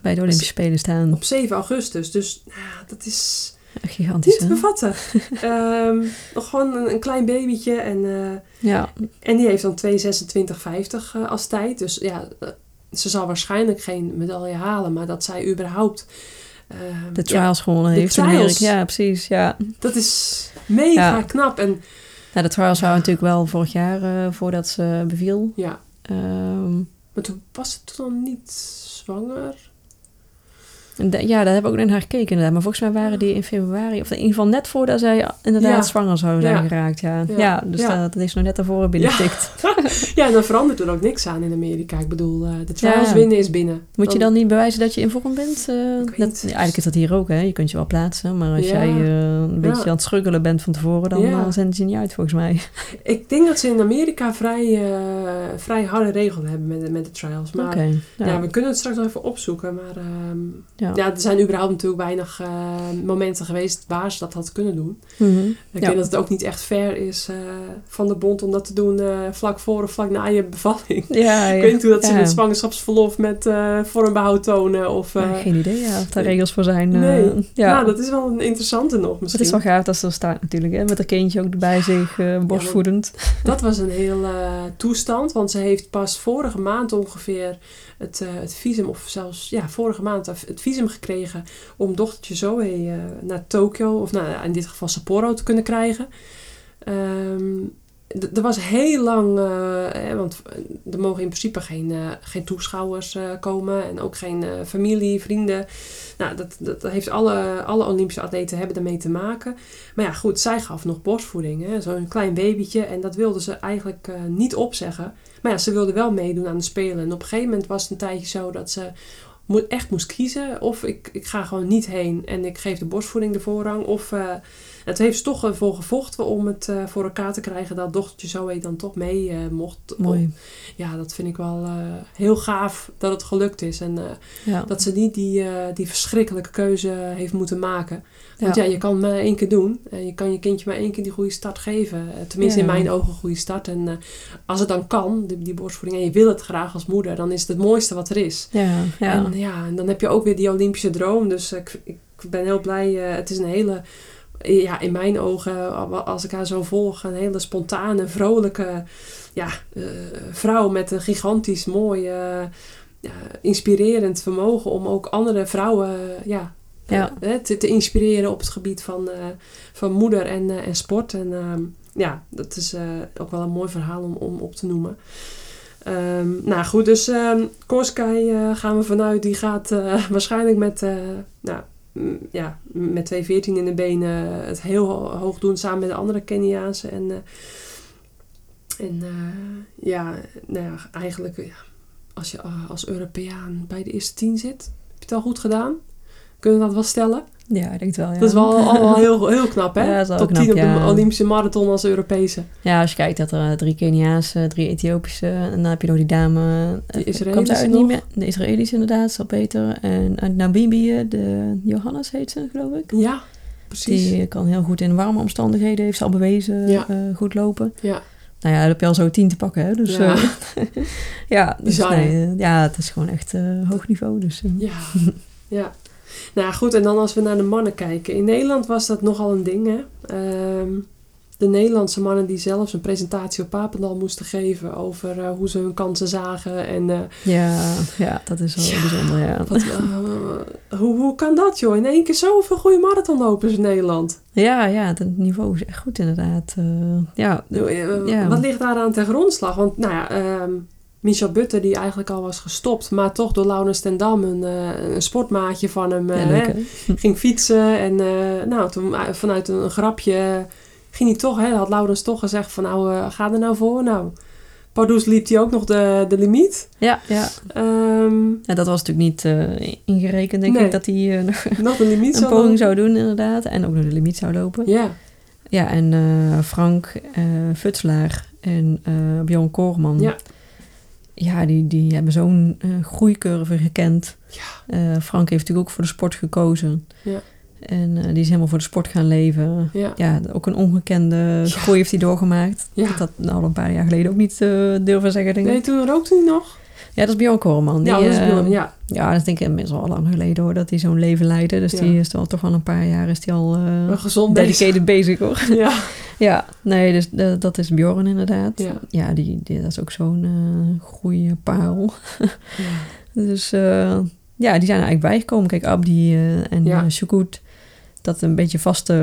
[SPEAKER 3] Bij de Olympische Spelen staan.
[SPEAKER 2] op 7 augustus. Dus nou dat is
[SPEAKER 3] Gigantisch,
[SPEAKER 2] niet te bevatten. Ehm, nog gewoon een, een klein babytje. En, eh,
[SPEAKER 3] Ja,
[SPEAKER 2] en die heeft dan 2,26,50 eh, als tijd. Dus ja, ze zal waarschijnlijk geen medaille halen. Maar dat zij überhaupt... ehm,
[SPEAKER 3] de
[SPEAKER 2] ja,
[SPEAKER 3] trials gewonnen heeft. in
[SPEAKER 2] trials.
[SPEAKER 3] Amerika. Ja, precies. Ja.
[SPEAKER 2] dat is mega
[SPEAKER 3] Ja.
[SPEAKER 2] knap. En
[SPEAKER 3] Nou, de trials waren natuurlijk wel vorig jaar eh, voordat ze beviel.
[SPEAKER 2] ja,
[SPEAKER 3] Ehm,
[SPEAKER 2] maar toen was ze toen niet zwanger.
[SPEAKER 3] Ja, daar hebben we ook naar gekeken inderdaad. Maar volgens mij waren die in februari, of in ieder geval net voordat zij inderdaad
[SPEAKER 2] Ja.
[SPEAKER 3] zwanger zou zijn
[SPEAKER 2] Ja.
[SPEAKER 3] geraakt. Ja,
[SPEAKER 2] Ja.
[SPEAKER 3] ja. dus. Dat, is nog net daarvoor binnengetikt.
[SPEAKER 2] Ja, en dan verandert er ook niks aan in Amerika. Ik bedoel, eh, de trials winnen is binnen.
[SPEAKER 3] Moet je dan niet bewijzen dat je in vorm bent? Dat, ja, eigenlijk is dat hier ook, hè. Je kunt je wel plaatsen. Maar als jij eh, een beetje aan het struggelen bent van tevoren, dan zenden ze je niet uit, volgens mij.
[SPEAKER 2] Ik denk dat ze in Amerika vrij, vrij harde regels hebben met, de- met de trials. Maar ja. we kunnen het straks nog even opzoeken. Maar ehm,
[SPEAKER 3] Ja.
[SPEAKER 2] Ja. er zijn überhaupt natuurlijk weinig eh, momenten geweest waar ze dat had kunnen doen.
[SPEAKER 3] Mhm.
[SPEAKER 2] Ik
[SPEAKER 3] Ja.
[SPEAKER 2] denk dat het ook niet echt fair is eh, van de bond om dat te doen eh, vlak voor of vlak na je bevalling.
[SPEAKER 3] Ja,
[SPEAKER 2] Ik weet niet hoe dat ze met zwangerschapsverlof met eh vormbehoud tonen. Of,
[SPEAKER 3] geen idee ja, of daar regels voor zijn.
[SPEAKER 2] Nee.
[SPEAKER 3] ja.
[SPEAKER 2] Nou, dat is wel een interessante nog
[SPEAKER 3] het
[SPEAKER 2] misschien.
[SPEAKER 3] is wel gaaf dat ze er staat natuurlijk, hè, met haar kindje ook bij zich, borstvoedend.
[SPEAKER 2] Dat was een hele toestand, want ze heeft pas vorige maand ongeveer het, eh, het visum, of zelfs ja, vorige maand het visum gekregen om dochtertje Zoe eh, naar Tokio, of nou, in dit geval Sapporo, te kunnen krijgen. D- er was heel lang, eh, want er mogen in principe geen, geen toeschouwers komen en ook geen familie, vrienden. Nou, dat, dat heeft alle, alle Olympische atleten hebben ermee te maken. Maar ja, goed, zij gaf nog borstvoeding, zo'n klein babytje. En dat wilde ze eigenlijk niet opzeggen. Maar ja, ze wilde wel meedoen aan de Spelen. En op een gegeven moment was het een tijdje zo dat ze echt moest kiezen. Of ik, ik ga gewoon niet heen en ik geef de borstvoeding de voorrang. Of eh, het heeft ze toch ervoor gevochten om het eh, voor elkaar te krijgen dat dochtertje Zoe dan toch mee eh, mocht.
[SPEAKER 3] Mooi.
[SPEAKER 2] Ja, dat vind ik wel heel gaaf dat het gelukt is. En
[SPEAKER 3] Ja.
[SPEAKER 2] dat ze niet die, die verschrikkelijke keuze heeft moeten maken. Want
[SPEAKER 3] Ja.
[SPEAKER 2] ja. je kan het maar één keer doen. En je kan je kindje maar één keer die goede start geven. Tenminste,
[SPEAKER 3] Ja.
[SPEAKER 2] in mijn ogen een goede start. En als het dan kan, die, die borstvoeding, en je wil het graag als moeder, dan is het het mooiste wat er is.
[SPEAKER 3] Ja, ja.
[SPEAKER 2] En ja, en dan heb je ook weer die Olympische droom. Dus ik, ik ben heel blij. eh, het is een hele, ja, in mijn ogen, als ik haar zo volg, een hele spontane, vrolijke ja, eh, vrouw met een gigantisch mooi, eh, ja, inspirerend vermogen om ook andere vrouwen ja,
[SPEAKER 3] Ja.
[SPEAKER 2] te, te inspireren op het gebied van, van moeder en, en sport. En ehm, ja, dat is ook wel een mooi verhaal om, om op te noemen. Ehm, nou goed, dus ehm Korskai eh, gaan we vanuit. Die gaat eh, waarschijnlijk met, eh, nou, mm, ja, met 2.14 in de benen het heel ho- hoog doen samen met de andere Keniaanse. En, en ja, nou eigenlijk als je als Europeaan bij de eerste tien zit. Heb je het al goed gedaan? Kunnen we dat wel stellen?
[SPEAKER 3] Ja, ik denk het wel, ja.
[SPEAKER 2] Dat is wel allemaal heel, heel knap, hè?
[SPEAKER 3] Ja,
[SPEAKER 2] Top
[SPEAKER 3] knap,
[SPEAKER 2] 10 op de Olympische marathon als Europese.
[SPEAKER 3] Ja, als je kijkt dat er eh, drie Keniaanse, drie Ethiopische... en dan heb je nog die dame...
[SPEAKER 2] Die
[SPEAKER 3] eh,
[SPEAKER 2] Israëlische
[SPEAKER 3] uit
[SPEAKER 2] nog?
[SPEAKER 3] niet meer? De Israëlische inderdaad, is al beter. En uit Namibië, de Johannes heet ze, geloof ik.
[SPEAKER 2] Ja, precies.
[SPEAKER 3] Die kan heel goed in warme omstandigheden, heeft ze al bewezen,
[SPEAKER 2] Ja.
[SPEAKER 3] eh, goed lopen.
[SPEAKER 2] Ja,
[SPEAKER 3] Nou ja, dan heb je al zo tien te pakken, hè. Dus
[SPEAKER 2] Ja.
[SPEAKER 3] ja, ja, dus nee, ja, het is gewoon echt hoog niveau. Dus,
[SPEAKER 2] ja, ja. Nou goed, en dan als we naar de mannen kijken. In Nederland was dat nogal een ding, hè? Ehm, de Nederlandse mannen die zelfs een presentatie op Papendal moesten geven over eh, hoe ze hun kansen zagen. En eh,
[SPEAKER 3] ja, ja, dat is wel
[SPEAKER 2] Ja.
[SPEAKER 3] bijzonder, ja.
[SPEAKER 2] wat, eh, hoe, hoe kan dat, joh? In één keer zoveel goede marathonlopers in Nederland.
[SPEAKER 3] Ja, ja, het niveau is echt goed inderdaad. Ja, Ja.
[SPEAKER 2] Wat ligt daaraan ten grondslag? Want, nou ja, ehm, Michel Butter, die eigenlijk al was gestopt, maar toch door Laurens ten Dam, een, eh, een sportmaatje van hem,
[SPEAKER 3] ja,
[SPEAKER 2] eh, hè, ging fietsen. En eh, nou, toen vanuit een, grapje ging hij toch, hè, had Laurens toch gezegd van nou, ga er nou voor. Nou, Pardoes liep hij ook nog de, de limiet.
[SPEAKER 3] Ja, ja.
[SPEAKER 2] Ehm,
[SPEAKER 3] ja, dat was natuurlijk niet ingerekend, denk
[SPEAKER 2] Nee.
[SPEAKER 3] ik, dat hij nog
[SPEAKER 2] nog de limiet
[SPEAKER 3] een
[SPEAKER 2] zou
[SPEAKER 3] poging
[SPEAKER 2] lopen.
[SPEAKER 3] zou doen inderdaad. En ook nog de limiet zou lopen.
[SPEAKER 2] Ja,
[SPEAKER 3] Ja, en Frank Futslaar en Bjorn Koorman.
[SPEAKER 2] Ja.
[SPEAKER 3] Ja, die, die hebben zo'n eh, groeicurve gekend.
[SPEAKER 2] Ja.
[SPEAKER 3] Eh, Frank heeft natuurlijk ook voor de sport gekozen.
[SPEAKER 2] Ja.
[SPEAKER 3] En eh, die is helemaal voor de sport gaan leven.
[SPEAKER 2] ja,
[SPEAKER 3] Ja, ook een ongekende groei heeft hij doorgemaakt.
[SPEAKER 2] Ja.
[SPEAKER 3] Dat had nou al een paar jaar geleden ook niet durven zeggen, denk ik.
[SPEAKER 2] Nee, toen rookte hij nog.
[SPEAKER 3] Ja, dat is Bjorn Koorman. Die,
[SPEAKER 2] ja, dat is
[SPEAKER 3] eh,
[SPEAKER 2] Bjorn, ja.
[SPEAKER 3] ja, dat denk ik inmiddels al lang geleden hoor, dat hij zo'n leven leidde. Dus
[SPEAKER 2] Ja.
[SPEAKER 3] die is al toch al een paar jaar is die al
[SPEAKER 2] Wel gezond
[SPEAKER 3] dedicated bezig hoor.
[SPEAKER 2] Ja,
[SPEAKER 3] Ja, nee, dus dat is Bjorn inderdaad.
[SPEAKER 2] Ja.
[SPEAKER 3] die, die, dat is ook zo'n eh goede parel.
[SPEAKER 2] ja.
[SPEAKER 3] Dus ja, die zijn er eigenlijk bijgekomen. Kijk, Abdi en
[SPEAKER 2] Ja.
[SPEAKER 3] ja. Shukut, dat een beetje vaste,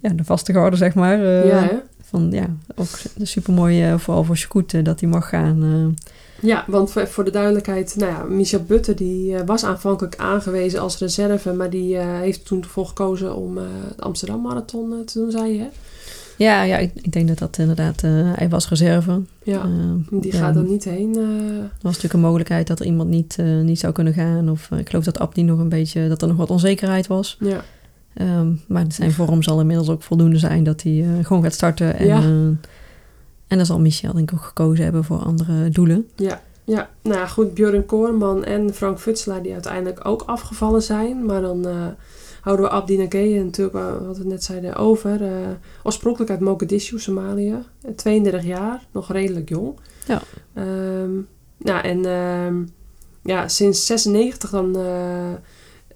[SPEAKER 3] ja, de vaste garde zeg maar.
[SPEAKER 2] ja, hè?
[SPEAKER 3] Van ja, ook super mooi, vooral voor Shukut, dat hij mag gaan. Eh.
[SPEAKER 2] Ja, want voor, voor de duidelijkheid, nou ja, Michel Butter die eh, was aanvankelijk aangewezen als reserve, maar die eh, heeft toen ervoor gekozen om eh, de Amsterdam Marathon eh, te doen, zei je. hè?
[SPEAKER 3] ja, ja ik, ik denk dat dat inderdaad, eh, hij was reserve.
[SPEAKER 2] Ja,
[SPEAKER 3] Eh,
[SPEAKER 2] die
[SPEAKER 3] ja,
[SPEAKER 2] gaat er niet heen. eh,
[SPEAKER 3] Er was natuurlijk een mogelijkheid dat er iemand niet, eh, niet zou kunnen gaan. Of eh, ik geloof dat Abdi nog een beetje, dat er nog wat onzekerheid was.
[SPEAKER 2] ja,
[SPEAKER 3] Ehm, maar zijn vorm zal inmiddels ook voldoende zijn dat hij eh, gewoon gaat starten. En,
[SPEAKER 2] Ja.
[SPEAKER 3] eh, en dan zal Michel denk ik ook gekozen hebben voor andere doelen.
[SPEAKER 2] ja, ja. Nou ja, goed, Björn Koorman en Frank Futselaar die uiteindelijk ook afgevallen zijn. Maar dan eh, houden we Abdi Nageye natuurlijk, eh, wat we net zeiden, over. eh, oorspronkelijk uit Mogadishu, Somalië. Eh, 32 jaar, nog redelijk jong.
[SPEAKER 3] Ja.
[SPEAKER 2] Ehm, nou, en ehm, ja, sinds 96 dan...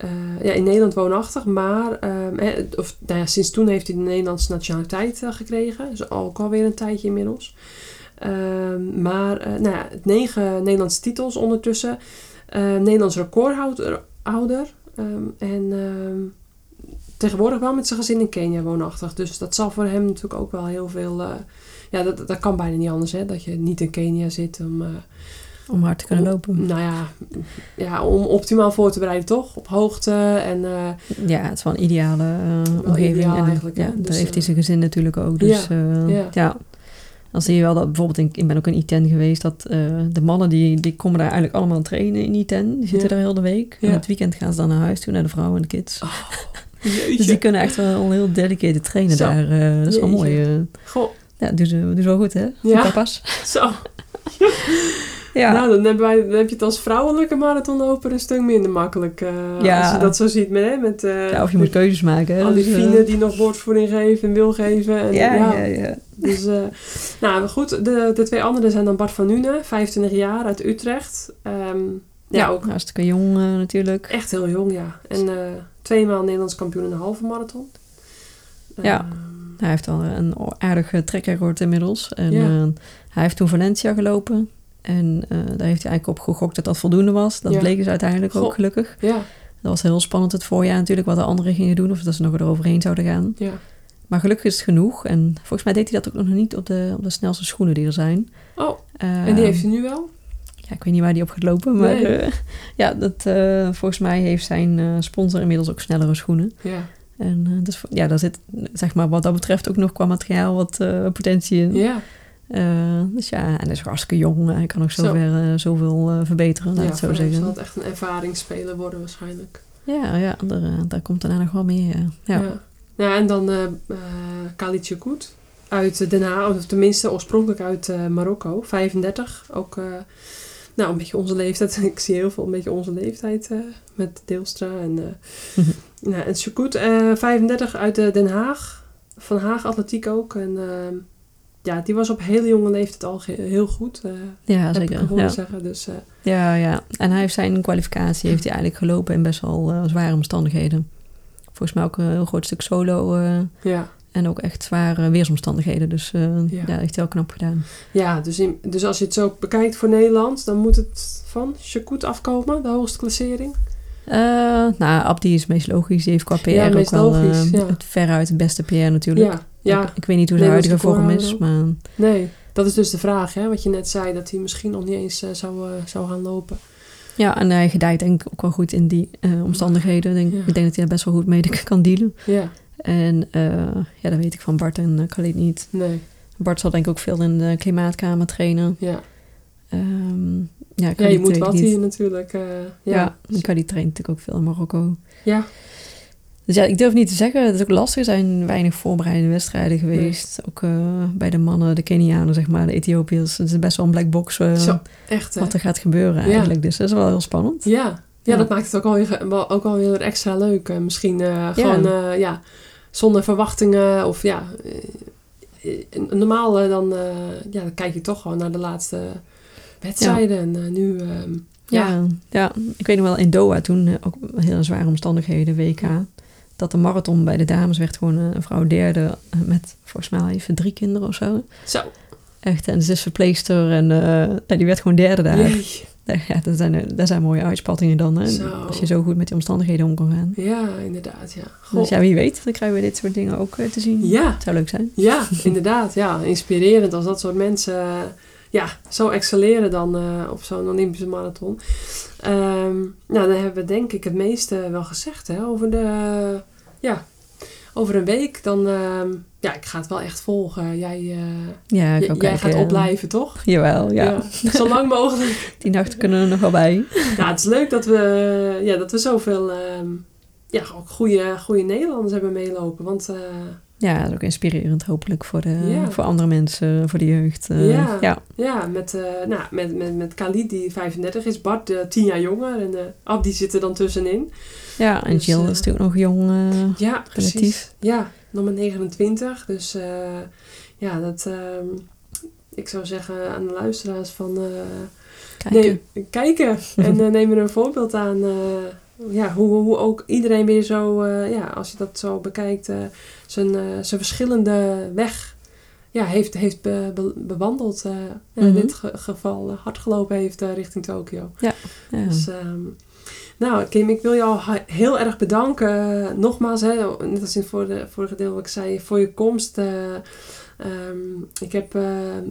[SPEAKER 2] eh, ja, in Nederland woonachtig, maar ehm, of, nou ja, sinds toen heeft hij de Nederlandse nationaliteit eh, gekregen. Dus ook alweer een tijdje inmiddels. Ehm, maar eh, nou ja, negen Nederlandse titels ondertussen. Ehm, Nederlands recordhouder. Ouder, en tegenwoordig wel met zijn gezin in Kenia woonachtig. Dus dat zal voor hem natuurlijk ook wel heel veel... ja, dat, dat kan bijna niet anders, hè. Dat je niet in Kenia zit om...
[SPEAKER 3] Om hard te kunnen
[SPEAKER 2] om-
[SPEAKER 3] lopen.
[SPEAKER 2] Nou ja, ja, om optimaal voor te bereiden, toch? Op hoogte en... eh,
[SPEAKER 3] Ja, het is wel een ideale eh, omgeving.
[SPEAKER 2] ideaal
[SPEAKER 3] en,
[SPEAKER 2] eigenlijk?
[SPEAKER 3] Ja,
[SPEAKER 2] Dus,
[SPEAKER 3] daar heeft
[SPEAKER 2] eh,
[SPEAKER 3] hij zijn gezin natuurlijk ook. Dus
[SPEAKER 2] ja,
[SPEAKER 3] ja,
[SPEAKER 2] ja.
[SPEAKER 3] Dan zie je wel dat bijvoorbeeld, in, ik ben ook in ITEN geweest, dat eh, de mannen die, die komen daar eigenlijk allemaal trainen in ITEN. Die zitten
[SPEAKER 2] Ja.
[SPEAKER 3] daar heel de week.
[SPEAKER 2] Ja.
[SPEAKER 3] En het weekend gaan ze dan naar huis toe, naar de vrouwen en de kids. Dus
[SPEAKER 2] jeetje.
[SPEAKER 3] die kunnen echt wel heel dedicated trainen
[SPEAKER 2] Zo.
[SPEAKER 3] daar. eh, dat is wel mooi. eh.
[SPEAKER 2] Goh,
[SPEAKER 3] ja, doen ze, wel goed, hè?
[SPEAKER 2] Ja.
[SPEAKER 3] papa's.
[SPEAKER 2] zo.
[SPEAKER 3] Ja.
[SPEAKER 2] Nou, dan, hebben wij, dan heb je het als vrouwelijke marathonloper een stuk minder makkelijk. eh,
[SPEAKER 3] Ja.
[SPEAKER 2] Als je dat zo ziet met, hè, met, eh,
[SPEAKER 3] ja, of je moet keuzes maken. Hè?
[SPEAKER 2] al die
[SPEAKER 3] Dus, eh,
[SPEAKER 2] vrienden die nog borstvoeding geven en wil geven. En,
[SPEAKER 3] ja, ja, ja.
[SPEAKER 2] Dus, nou goed, de, de twee anderen zijn dan Bart van Nuenen, 25 jaar uit Utrecht. Ehm, ja,
[SPEAKER 3] Ja,
[SPEAKER 2] ook
[SPEAKER 3] hartstikke jong natuurlijk.
[SPEAKER 2] echt heel jong, ja. En tweemaal Nederlands kampioen in de halve marathon.
[SPEAKER 3] Ja.
[SPEAKER 2] Ehm,
[SPEAKER 3] Hij heeft al een aardige trekrecord inmiddels. En
[SPEAKER 2] Ja.
[SPEAKER 3] hij heeft toen Valencia gelopen. En eh, daar heeft hij eigenlijk op gegokt dat dat voldoende was. Dat
[SPEAKER 2] Ja.
[SPEAKER 3] bleek dus uiteindelijk
[SPEAKER 2] Goh.
[SPEAKER 3] ook gelukkig.
[SPEAKER 2] ja,
[SPEAKER 3] Dat was heel spannend het voorjaar natuurlijk, wat de anderen gingen doen. Of dat ze nog eroverheen zouden gaan.
[SPEAKER 2] ja.
[SPEAKER 3] Maar gelukkig is het genoeg. En volgens mij deed hij dat ook nog niet op de, op de snelste schoenen die er zijn.
[SPEAKER 2] Oh,
[SPEAKER 3] Eh,
[SPEAKER 2] en die heeft hij nu wel?
[SPEAKER 3] Ja, ik weet niet waar die op gaat lopen. Maar
[SPEAKER 2] Nee.
[SPEAKER 3] eh, ja, dat, volgens mij heeft zijn sponsor inmiddels ook snellere schoenen.
[SPEAKER 2] Ja.
[SPEAKER 3] En dus ja, daar zit zeg maar wat dat betreft ook nog qua materiaal wat potentie in.
[SPEAKER 2] Ja,
[SPEAKER 3] Eh, dus ja, en hij is hartstikke jong. Hij kan nog
[SPEAKER 2] Zo.
[SPEAKER 3] zover, eh, zoveel eh, verbeteren, laat
[SPEAKER 2] ja,
[SPEAKER 3] het zo zeggen.
[SPEAKER 2] zal het echt een ervaringsspeler worden waarschijnlijk.
[SPEAKER 3] Ja, ja daar, daar komt daarna nog wel meer. eh, ja.
[SPEAKER 2] Ja. Ja, en dan eh eh Khalid uit Den Haag, of tenminste oorspronkelijk uit Marokko, 35. Ook nou, een beetje onze leeftijd. Ik zie heel veel een beetje onze leeftijd met Deelstra. En, nou, en Chakout, eh 35 uit Den Haag. Van Haag Atletiek ook. En eh, ja, die was op hele jonge leeftijd al heel goed. eh
[SPEAKER 3] ja,
[SPEAKER 2] ik
[SPEAKER 3] zeker.
[SPEAKER 2] horen
[SPEAKER 3] Ja.
[SPEAKER 2] zeggen. Dus eh,
[SPEAKER 3] Ja, ja. En hij heeft zijn kwalificatie heeft hij eigenlijk gelopen in best wel eh, zware omstandigheden. Volgens mij ook een heel groot stuk solo
[SPEAKER 2] ja.
[SPEAKER 3] en ook echt zware weersomstandigheden. Dus
[SPEAKER 2] Ja.
[SPEAKER 3] ja. heeft hij heel knap gedaan.
[SPEAKER 2] Ja, dus, in, dus als je het zo bekijkt voor Nederland, dan moet het van Chakout afkomen, de hoogste klassering.
[SPEAKER 3] Eh, nou, Abdi is meest logisch. Die heeft qua PR
[SPEAKER 2] Ja,
[SPEAKER 3] ook wel het veruit het beste PR natuurlijk.
[SPEAKER 2] Ja.
[SPEAKER 3] Ik, ik weet niet hoe de huidige vorm is, maar
[SPEAKER 2] Nee, dat is dus de vraag, hè, wat je net zei, dat hij misschien nog niet eens eh, zou, eh, zou gaan lopen.
[SPEAKER 3] ja, en hij gedijt denk ik ook wel goed in die eh, omstandigheden. Denk,
[SPEAKER 2] Ja.
[SPEAKER 3] Ik denk dat hij daar best wel goed mee kan dealen.
[SPEAKER 2] Ja,
[SPEAKER 3] En ja, dat weet ik van Bart en uh, Khalid niet.
[SPEAKER 2] nee,
[SPEAKER 3] Bart zal denk ik ook veel in de klimaatkamer trainen.
[SPEAKER 2] ja.
[SPEAKER 3] Ehm, ja,
[SPEAKER 2] Ja, je moet wat hier natuurlijk.
[SPEAKER 3] Ja,
[SPEAKER 2] ja.
[SPEAKER 3] en Khalid traint natuurlijk ook veel in Marokko.
[SPEAKER 2] Ja.
[SPEAKER 3] Dus ja, ik durf niet te zeggen. Het is ook lastig. Er zijn weinig voorbereidende wedstrijden geweest. Ook eh, bij de mannen, de Kenianen, zeg maar, de Ethiopiërs. Het is best wel een black box eh,
[SPEAKER 2] Zo, echt hè.
[SPEAKER 3] wat er gaat gebeuren
[SPEAKER 2] Ja.
[SPEAKER 3] eigenlijk. Dus dat is wel heel spannend.
[SPEAKER 2] Ja. ja,
[SPEAKER 3] Ja.
[SPEAKER 2] dat maakt het ook alweer, wel- ook alweer extra leuk. eh, misschien gewoon, eh, ja, zonder verwachtingen of ja... normaal dan, ja, dan kijk je toch gewoon naar de laatste wedstrijden. En nu, ehm, ja,
[SPEAKER 3] Ja, ja, ik weet nog wel in Doha toen, ook heel zware omstandigheden, WK. Dat de marathon bij de dames werd gewoon eh, een vrouw derde eh, met volgens mij even drie kinderen of zo.
[SPEAKER 2] zo.
[SPEAKER 3] Echt, en ze is verpleegster en eh, die werd gewoon derde daar.
[SPEAKER 2] Jee.
[SPEAKER 3] Ja, dat zijn, dat zijn mooie uitspattingen dan. Hè?
[SPEAKER 2] Zo.
[SPEAKER 3] Als je zo goed met die omstandigheden om kan gaan.
[SPEAKER 2] Ja, inderdaad, ja.
[SPEAKER 3] Dus ja, wie weet, dan krijgen we dit soort dingen ook te zien.
[SPEAKER 2] Ja,
[SPEAKER 3] Het zou leuk zijn.
[SPEAKER 2] ja, inderdaad. Ja, inspirerend als dat soort mensen ja, zo excelleren dan op zo'n Olympische marathon. Ehm, nou, dan hebben we denk ik het meeste wel gezegd hè, over de... ja, over een week. Dan, ehm, ja, ik ga het wel echt volgen. Jij, eh,
[SPEAKER 3] Ja, ik ook
[SPEAKER 2] jij
[SPEAKER 3] kijken,
[SPEAKER 2] gaat opblijven, toch?
[SPEAKER 3] Jawel, ja.
[SPEAKER 2] Zo lang mogelijk.
[SPEAKER 3] Die nachten kunnen er nog wel bij.
[SPEAKER 2] Ja, het is leuk dat we, ja, dat we zoveel ehm, ja, ook goede, goede Nederlanders hebben meelopen. Want eh,
[SPEAKER 3] Ja, dat is ook inspirerend hopelijk voor, de,
[SPEAKER 2] Ja.
[SPEAKER 3] voor andere mensen, voor de jeugd. eh,
[SPEAKER 2] Ja.
[SPEAKER 3] ja.
[SPEAKER 2] ja, met, eh nou, met, met, met Khalid die 35 is, Bart eh, 10 jaar jonger en eh Abdi zit er dan tussenin.
[SPEAKER 3] Ja, en
[SPEAKER 2] Dus,
[SPEAKER 3] Jill is natuurlijk nog jong.
[SPEAKER 2] Ja, precies. Ja, nog maar 29. Dus ja, dat, ehm, ik zou zeggen aan de luisteraars van...
[SPEAKER 3] kijken.
[SPEAKER 2] Nee, kijken. En neem er een voorbeeld aan. Ja, hoe, hoe ook iedereen weer zo, eh, ja, als je dat zo bekijkt, eh, zijn, eh, zijn verschillende weg ja, heeft, heeft be- be- bewandeld. in
[SPEAKER 3] Mhm.
[SPEAKER 2] dit ge- geval hard gelopen heeft richting Tokio.
[SPEAKER 3] Ja.
[SPEAKER 2] Dus, ehm, nou, Kim, ik wil jou heel erg bedanken. nogmaals, hè, net als in het vorige, vorige deel wat ik zei, voor je komst. Eh, ehm, ik heb, eh,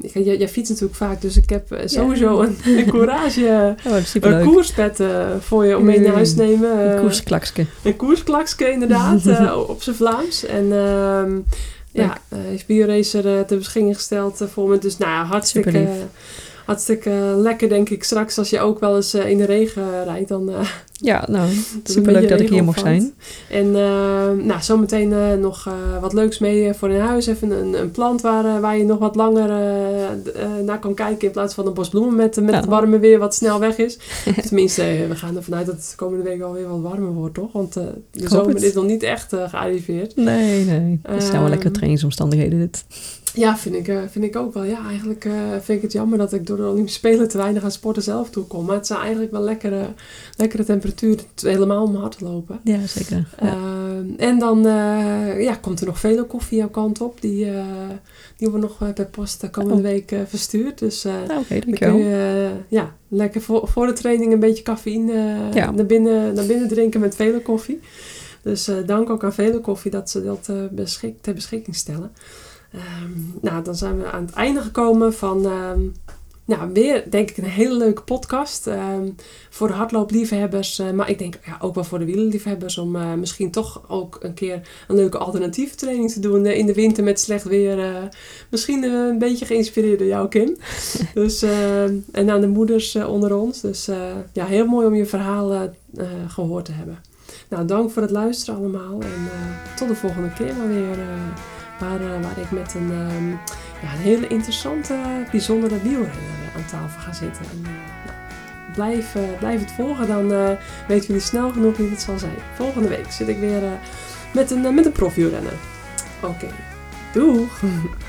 [SPEAKER 2] ik, jij, jij fietst natuurlijk vaak, dus ik heb eh, sowieso een, een courage,
[SPEAKER 3] Oh, is
[SPEAKER 2] een koerspet voor je om mee naar huis te nemen.
[SPEAKER 3] Een
[SPEAKER 2] Eh,
[SPEAKER 3] koersklakske.
[SPEAKER 2] een koersklakske inderdaad, op zijn Vlaams. En ehm, ja, heeft BioRacer ter beschikking gesteld voor me. Dus nou, ja, hartstikke. Hartstikke lekker denk ik straks als je ook wel eens eh, in de regen rijdt. Dan, eh,
[SPEAKER 3] Ja, nou, superleuk dat ik hier mocht zijn.
[SPEAKER 2] En eh, nou, zometeen nog wat leuks mee voor in huis. Even een, een plant waar, waar je nog wat langer naar kan kijken. In plaats van een bos bloemen met, met
[SPEAKER 3] Ja.
[SPEAKER 2] het warme weer wat snel weg is. Tenminste, we gaan ervan uit dat het komende week alweer wat warmer wordt, toch? Want de zomer
[SPEAKER 3] het.
[SPEAKER 2] is nog niet echt gearriveerd.
[SPEAKER 3] Nee, nee. Het zijn wel
[SPEAKER 2] Ehm,
[SPEAKER 3] lekkere trainingsomstandigheden dit.
[SPEAKER 2] Ja, vind ik, eh, vind ik ook wel. Ja, eigenlijk eh, vind ik het jammer dat ik door de Olympische Spelen te weinig aan sporten zelf toe kom. Maar het zijn eigenlijk wel lekkere, lekkere temperaturen, helemaal om hard te lopen.
[SPEAKER 3] Ja, zeker. Ja.
[SPEAKER 2] Ehm, en dan eh, ja, komt er nog vele koffie jouw kant op. Die, die wordt nog per post de komende
[SPEAKER 3] Oh.
[SPEAKER 2] week verstuurd. Dus
[SPEAKER 3] nou, oké,
[SPEAKER 2] kun je eh, ja, lekker voor, voor de training een beetje cafeïne
[SPEAKER 3] Ja.
[SPEAKER 2] naar, binnen, naar binnen drinken met vele koffie. Dus dank ook aan vele koffie dat ze dat ter beschikking stellen. Ehm, nou, dan zijn we aan het einde gekomen van, ehm, nou, weer denk ik een hele leuke podcast ehm, voor de hardloopliefhebbers. eh, maar ik denk ja, ook wel voor de wielerliefhebbers om eh, misschien toch ook een keer een leuke alternatieve training te doen eh, in de winter met slecht weer. misschien een beetje geïnspireerd door jou, Kim. dus, en aan de moeders onder ons. Dus ja, heel mooi om je verhalen eh, gehoord te hebben. Nou, dank voor het luisteren allemaal. En tot de volgende keer maar weer. Eh, waar, eh, ik met een, ehm, ja, een hele interessante, bijzondere wielrenner aan tafel ga zitten. En, eh, nou, blijf, eh, het volgen, dan eh, weten jullie snel genoeg wie het zal zijn. Volgende week zit ik weer eh, met een, eh, met profielrenner. Oké, doeg!